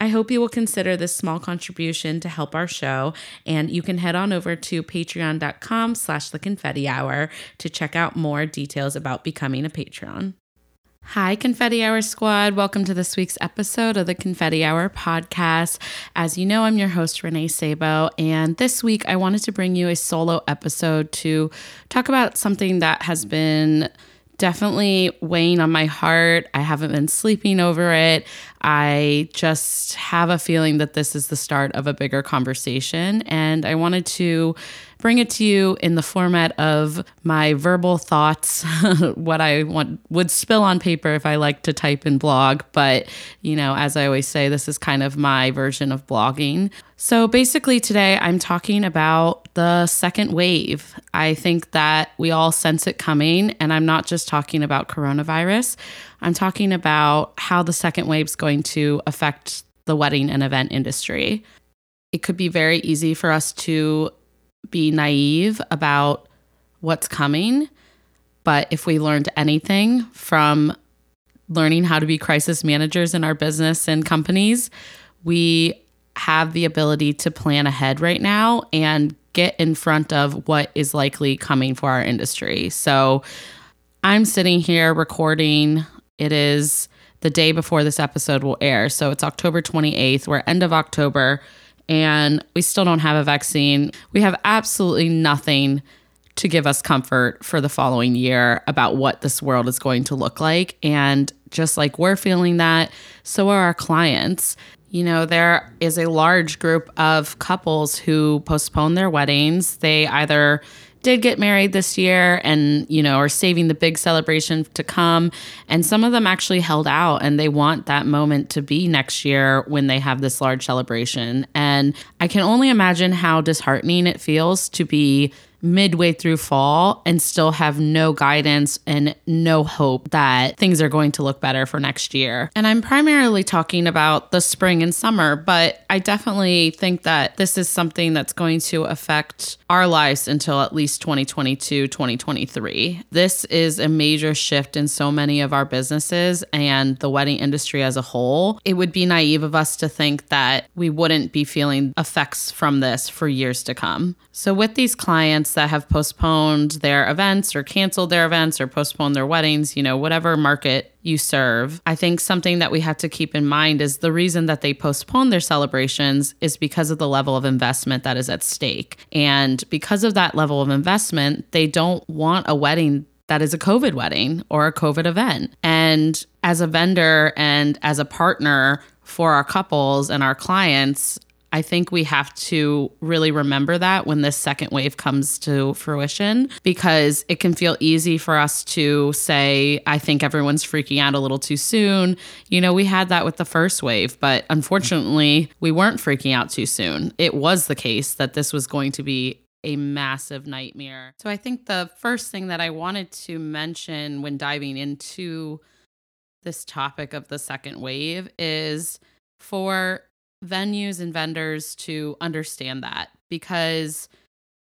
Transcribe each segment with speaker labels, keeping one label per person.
Speaker 1: I hope you will consider this small contribution to help our show, and you can head on over to patreon.com slash the confetti hour to check out more details about becoming a patron. Hi, Confetti Hour Squad. Welcome to this week's episode of the Confetti Hour podcast. As you know, I'm your host, Renée Sabo, and this week I wanted to bring you a solo episode to talk about something that has been definitely weighing on my heart. I haven't been sleeping over it. I just have a feeling that this is the start of a bigger conversation. And I wanted to bring it to you in the format of my verbal thoughts, what I want would spill on paper if I like to type and blog. But, you know, as I always say, this is kind of my version of blogging. So basically, today I'm talking about the second wave. I think that we all sense it coming, and I'm not just talking about coronavirus. I'm talking about how the second wave is going to affect the wedding and event industry. It could be very easy for us to be naive about what's coming. But if we learned anything from learning how to be crisis managers in our business and companies, we have the ability to plan ahead right now and get in front of what is likely coming for our industry. So I'm sitting here recording. It is the day before this episode will air. So it's October 28th. We're end of October and we still don't have a vaccine. We have absolutely nothing to give us comfort for the following year about what this world is going to look like. And just like we're feeling that, so are our clients. You know, there is a large group of couples who postpone their weddings. They either did get married this year and, you know, are saving the big celebration to come. And some of them actually held out and they want that moment to be next year when they have this large celebration. And I can only imagine how disheartening it feels to be midway through fall and still have no guidance and no hope that things are going to look better for next year. And I'm primarily talking about the spring and summer, but I definitely think that this is something that's going to affect our lives until at least 2022, 2023. This is a major shift in so many of our businesses and the wedding industry as a whole. It would be naive of us to think that we wouldn't be feeling effects from this for years to come. So, with these clients, that have postponed their events or canceled their events or postponed their weddings, you know, whatever market you serve. I think something that we have to keep in mind is the reason that they postpone their celebrations is because of the level of investment that is at stake. And because of that level of investment, they don't want a wedding that is a COVID wedding or a COVID event. And as a vendor and as a partner for our couples and our clients, I think we have to really remember that when this second wave comes to fruition because it can feel easy for us to say, I think everyone's freaking out a little too soon. You know, we had that with the first wave, but unfortunately, we weren't freaking out too soon. It was the case that this was going to be a massive nightmare. So I think the first thing that I wanted to mention when diving into this topic of the second wave is for venues and vendors to understand that because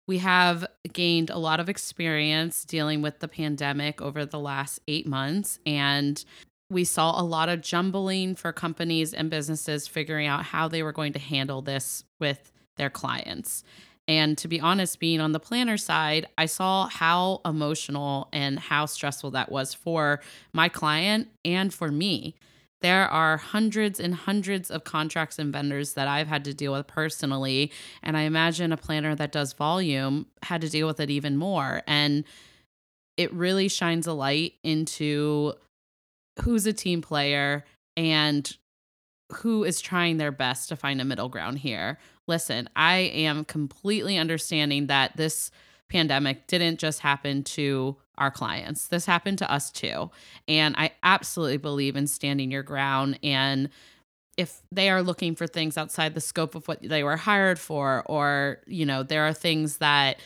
Speaker 1: we have gained a lot of experience dealing with the pandemic over the last eight months. And we saw a lot of jumbling for companies and businesses figuring out how they were going to handle this with their clients. And to be honest, being on the planner side, I saw how emotional and how stressful that was for my client and for me there are hundreds and hundreds of contracts and vendors that I've had to deal with personally. And I imagine a planner that does volume had to deal with it even more. And it really shines a light into who's a team player and who is trying their best to find a middle ground here. Listen, I am completely understanding that this pandemic didn't just happen to our clients. This happened to us too. And I absolutely believe in standing your ground and if they are looking for things outside the scope of what they were hired for or, you know, there are things that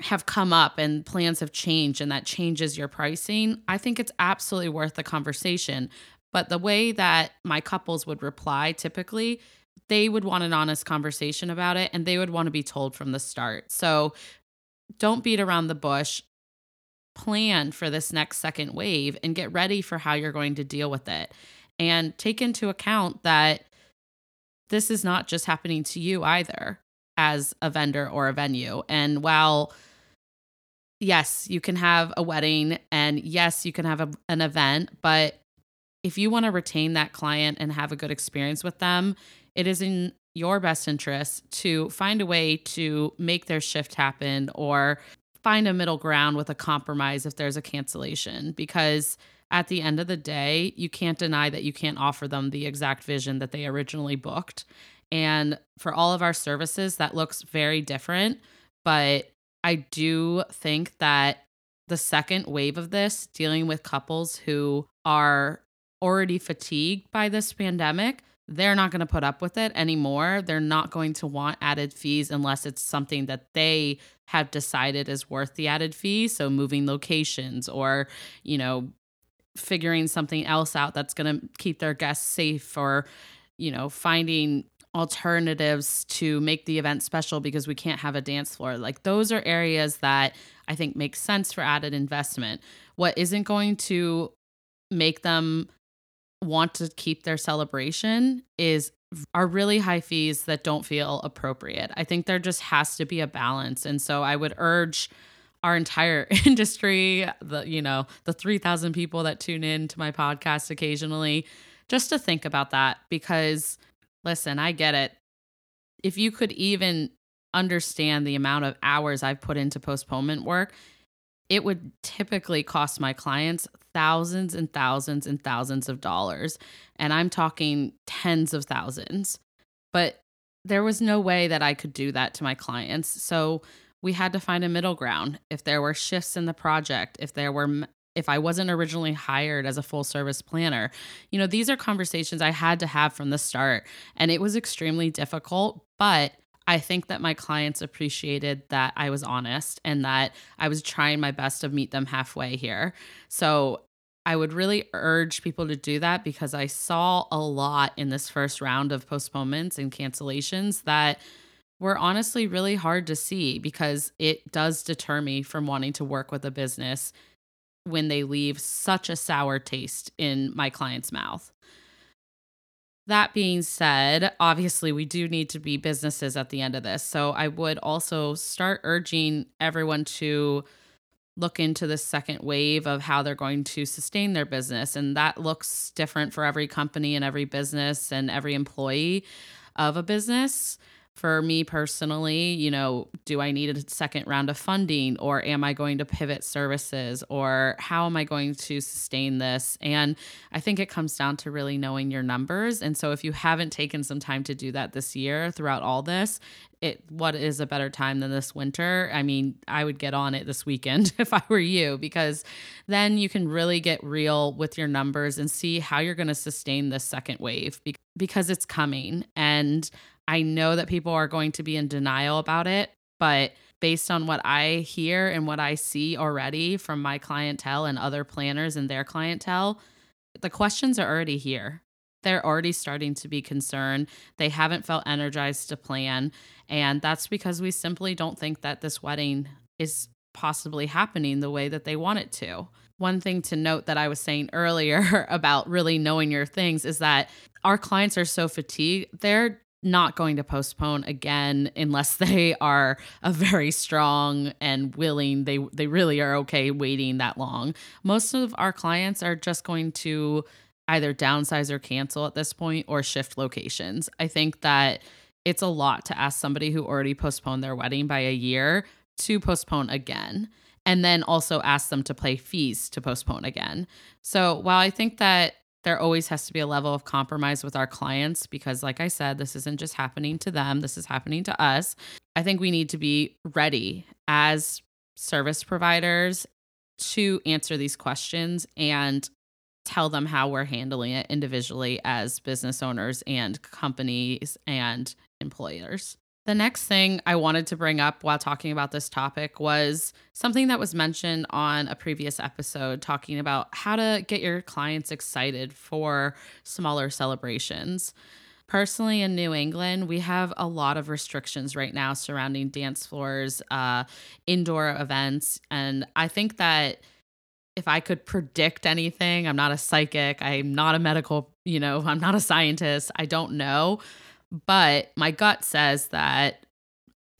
Speaker 1: have come up and plans have changed and that changes your pricing, I think it's absolutely worth the conversation. But the way that my couples would reply typically, they would want an honest conversation about it and they would want to be told from the start. So don't beat around the bush. Plan for this next second wave and get ready for how you're going to deal with it. And take into account that this is not just happening to you either as a vendor or a venue. And while yes, you can have a wedding and yes, you can have a, an event, but if you want to retain that client and have a good experience with them, it is in your best interest to find a way to make their shift happen or find a middle ground with a compromise if there's a cancellation because at the end of the day, you can't deny that you can't offer them the exact vision that they originally booked. And for all of our services, that looks very different. But I do think that the second wave of this, dealing with couples who are already fatigued by this pandemic, they're not going to put up with it anymore. They're not going to want added fees unless it's something that they have decided is worth the added fee. So moving locations or, you know, figuring something else out that's going to keep their guests safe or, you know, finding alternatives to make the event special because we can't have a dance floor. Like those are areas that I think make sense for added investment. What isn't going to make them want to keep their celebration is are really high fees that don't feel appropriate. I think there just has to be a balance. And so I would urge our entire industry, the you know, the 3000 people that tune in to my podcast occasionally just to think about that because listen, I get it. If you could even understand the amount of hours I've put into postponement work, it would typically cost my clients thousands and thousands and thousands of dollars. And I'm talking tens of thousands. But there was no way that I could do that to my clients. So we had to find a middle ground. If there were shifts in the project, if there were if I wasn't originally hired as a full service planner. You know, these are conversations I had to have from the start, and it was extremely difficult, but I think that my clients appreciated that I was honest and that I was trying my best to meet them halfway here. So I would really urge people to do that because I saw a lot in this first round of postponements and cancellations that were honestly really hard to see because it does deter me from wanting to work with a business when they leave such a sour taste in my client's mouth. That being said, obviously, we do need to be businesses at the end of this. So I would also start urging everyone to look into the second wave of how they're going to sustain their business. And that looks different for every company and every business and every employee of a business for me personally, you know, do I need a second round of funding or am I going to pivot services or how am I going to sustain this? And I think it comes down to really knowing your numbers. And so if you haven't taken some time to do that this year throughout all this, it what is a better time than this winter? I mean, I would get on it this weekend if I were you because then you can really get real with your numbers and see how you're going to sustain this second wave because it's coming and I know that people are going to be in denial about it, but based on what I hear and what I see already from my clientele and other planners and their clientele, the questions are already here. They're already starting to be concerned. They haven't felt energized to plan. And that's because we simply don't think that this wedding is possibly happening the way that they want it to. One thing to note that I was saying earlier about really knowing your things is that our clients are so fatigued, they're not going to postpone again unless they are a very strong and willing they they really are okay waiting that long. Most of our clients are just going to either downsize or cancel at this point or shift locations. I think that it's a lot to ask somebody who already postponed their wedding by a year to postpone again and then also ask them to pay fees to postpone again. So while i think that there always has to be a level of compromise with our clients because, like I said, this isn't just happening to them, this is happening to us. I think we need to be ready as service providers to answer these questions and tell them how we're handling it individually as business owners and companies and employers. The next thing I wanted to bring up while talking about this topic was something that was mentioned on a previous episode, talking about how to get your clients excited for smaller celebrations. Personally, in New England, we have a lot of restrictions right now surrounding dance floors, uh, indoor events. And I think that if I could predict anything, I'm not a psychic, I'm not a medical, you know, I'm not a scientist, I don't know. But my gut says that,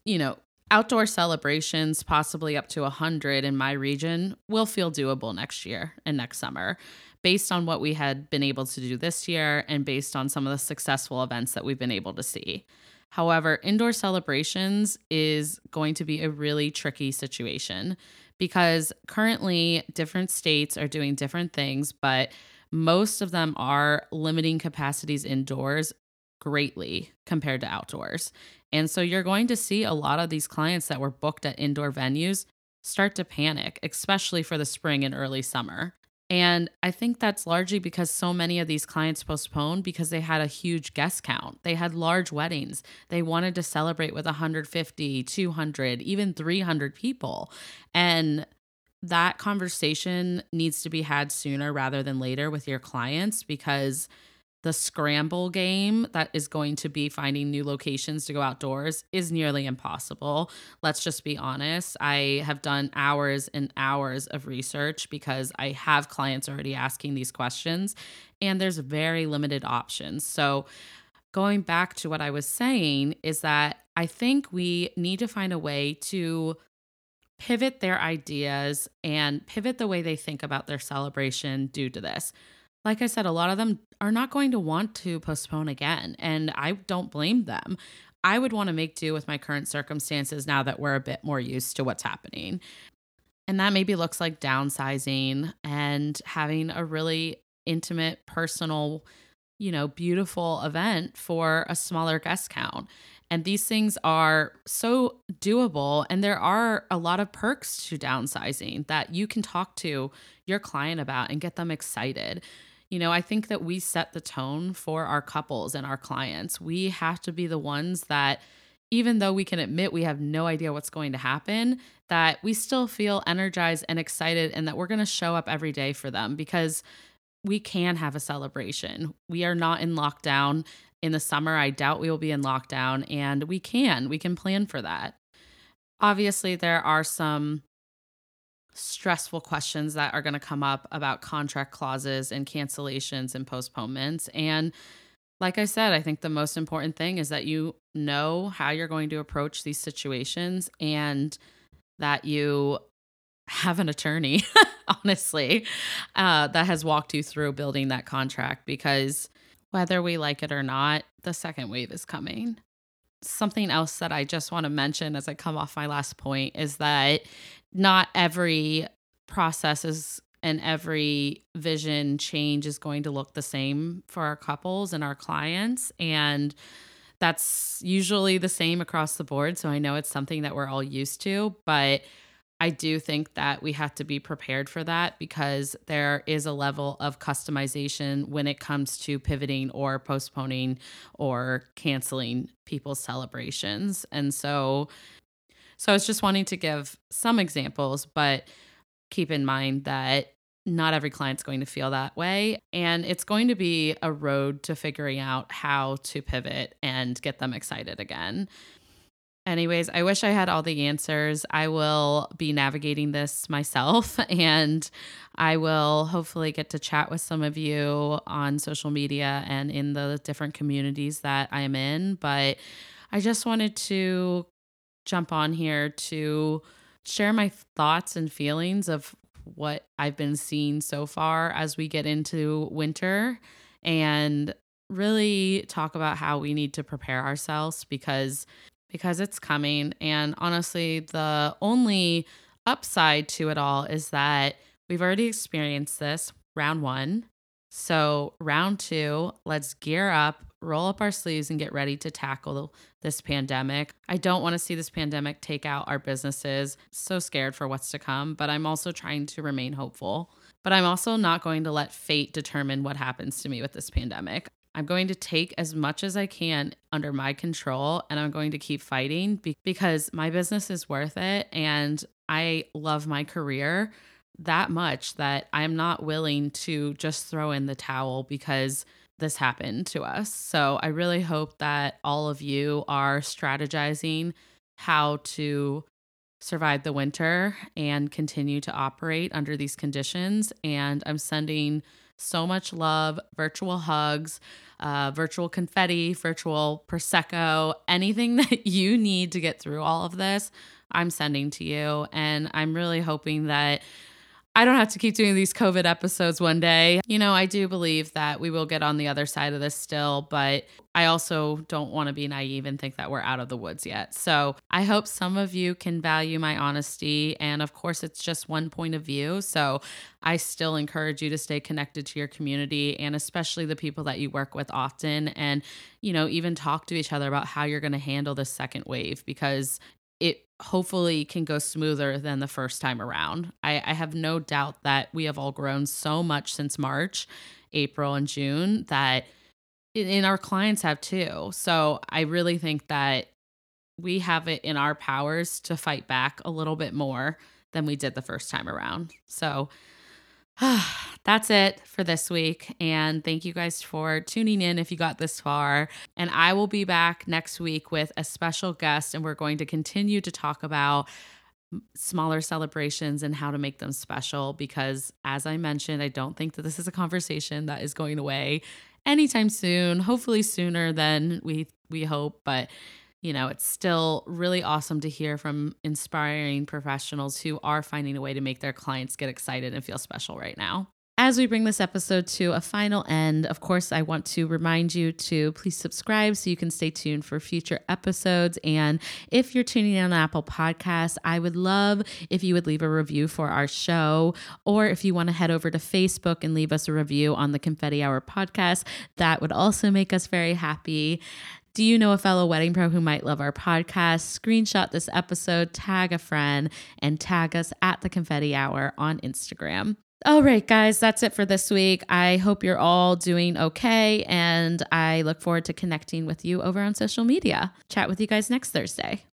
Speaker 1: you know, outdoor celebrations, possibly up to 100 in my region, will feel doable next year and next summer based on what we had been able to do this year and based on some of the successful events that we've been able to see. However, indoor celebrations is going to be a really tricky situation because currently different states are doing different things, but most of them are limiting capacities indoors greatly compared to outdoors. And so you're going to see a lot of these clients that were booked at indoor venues start to panic, especially for the spring and early summer. And I think that's largely because so many of these clients postponed because they had a huge guest count. They had large weddings. They wanted to celebrate with 150, 200, even 300 people. And that conversation needs to be had sooner rather than later with your clients because the scramble game that is going to be finding new locations to go outdoors is nearly impossible. Let's just be honest. I have done hours and hours of research because I have clients already asking these questions, and there's very limited options. So, going back to what I was saying, is that I think we need to find a way to pivot their ideas and pivot the way they think about their celebration due to this like I said, a lot of them are not going to want to postpone again. And I don't blame them. I would want to make do with my current circumstances now that we're a bit more used to what's happening. And that maybe looks like downsizing and having a really intimate, personal, you know, beautiful event for a smaller guest count. And these things are so doable. And there are a lot of perks to downsizing that you can talk to your client about and get them excited. You know, I think that we set the tone for our couples and our clients. We have to be the ones that, even though we can admit we have no idea what's going to happen, that we still feel energized and excited and that we're going to show up every day for them because we can have a celebration. We are not in lockdown in the summer. I doubt we will be in lockdown, and we can. We can plan for that. Obviously, there are some stressful questions that are going to come up about contract clauses and cancellations and postponements. And like I said, I think the most important thing is that you know how you're going to approach these situations and that you have an attorney, honestly, uh, that has walked you through building that contract because whether we like it or not, the second wave is coming something else that I just want to mention as I come off my last point is that not every process is and every vision change is going to look the same for our couples and our clients and that's usually the same across the board so i know it's something that we're all used to but I do think that we have to be prepared for that because there is a level of customization when it comes to pivoting or postponing or canceling people's celebrations. And so so I was just wanting to give some examples, but keep in mind that not every client's going to feel that way. And it's going to be a road to figuring out how to pivot and get them excited again. Anyways, I wish I had all the answers. I will be navigating this myself and I will hopefully get to chat with some of you on social media and in the different communities that I'm in. But I just wanted to jump on here to share my thoughts and feelings of what I've been seeing so far as we get into winter and really talk about how we need to prepare ourselves because because it's coming. And honestly, the only upside to it all is that we've already experienced this round one. So, round two, let's gear up, roll up our sleeves, and get ready to tackle this pandemic. I don't want to see this pandemic take out our businesses. So scared for what's to come, but I'm also trying to remain hopeful. But I'm also not going to let fate determine what happens to me with this pandemic. I'm going to take as much as I can under my control and I'm going to keep fighting because my business is worth it and I love my career that much that I'm not willing to just throw in the towel because this happened to us. So I really hope that all of you are strategizing how to survive the winter and continue to operate under these conditions. And I'm sending so much love, virtual hugs, uh, virtual confetti, virtual Prosecco, anything that you need to get through all of this, I'm sending to you. And I'm really hoping that I don't have to keep doing these COVID episodes one day. You know, I do believe that we will get on the other side of this still, but I also don't want to be naive and think that we're out of the woods yet. So I hope some of you can value my honesty. And of course, it's just one point of view. So I still encourage you to stay connected to your community and especially the people that you work with often. And, you know, even talk to each other about how you're going to handle this second wave because it hopefully can go smoother than the first time around. I, I, have no doubt that we have all grown so much since March, April, and June that in our clients have too. So I really think that we have it in our powers to fight back a little bit more than we did the first time around. So that's it for this week. And thank you guys for tuning in if you got this far. And I will be back next week with a special guest, and we're going to continue to talk about smaller celebrations and how to make them special because as I mentioned, I don't think that this is a conversation that is going away anytime soon, hopefully sooner than we we hope, but you know, it's still really awesome to hear from inspiring professionals who are finding a way to make their clients get excited and feel special right now. As we bring this episode to a final end, of course, I want to remind you to please subscribe so you can stay tuned for future episodes. And if you're tuning in on Apple Podcasts, I would love if you would leave a review for our show, or if you want to head over to Facebook and leave us a review on the Confetti Hour podcast, that would also make us very happy. Do you know a fellow wedding pro who might love our podcast? Screenshot this episode, tag a friend, and tag us at the Confetti Hour on Instagram. All right, guys, that's it for this week. I hope you're all doing okay, and I look forward to connecting with you over on social media. Chat with you guys next Thursday.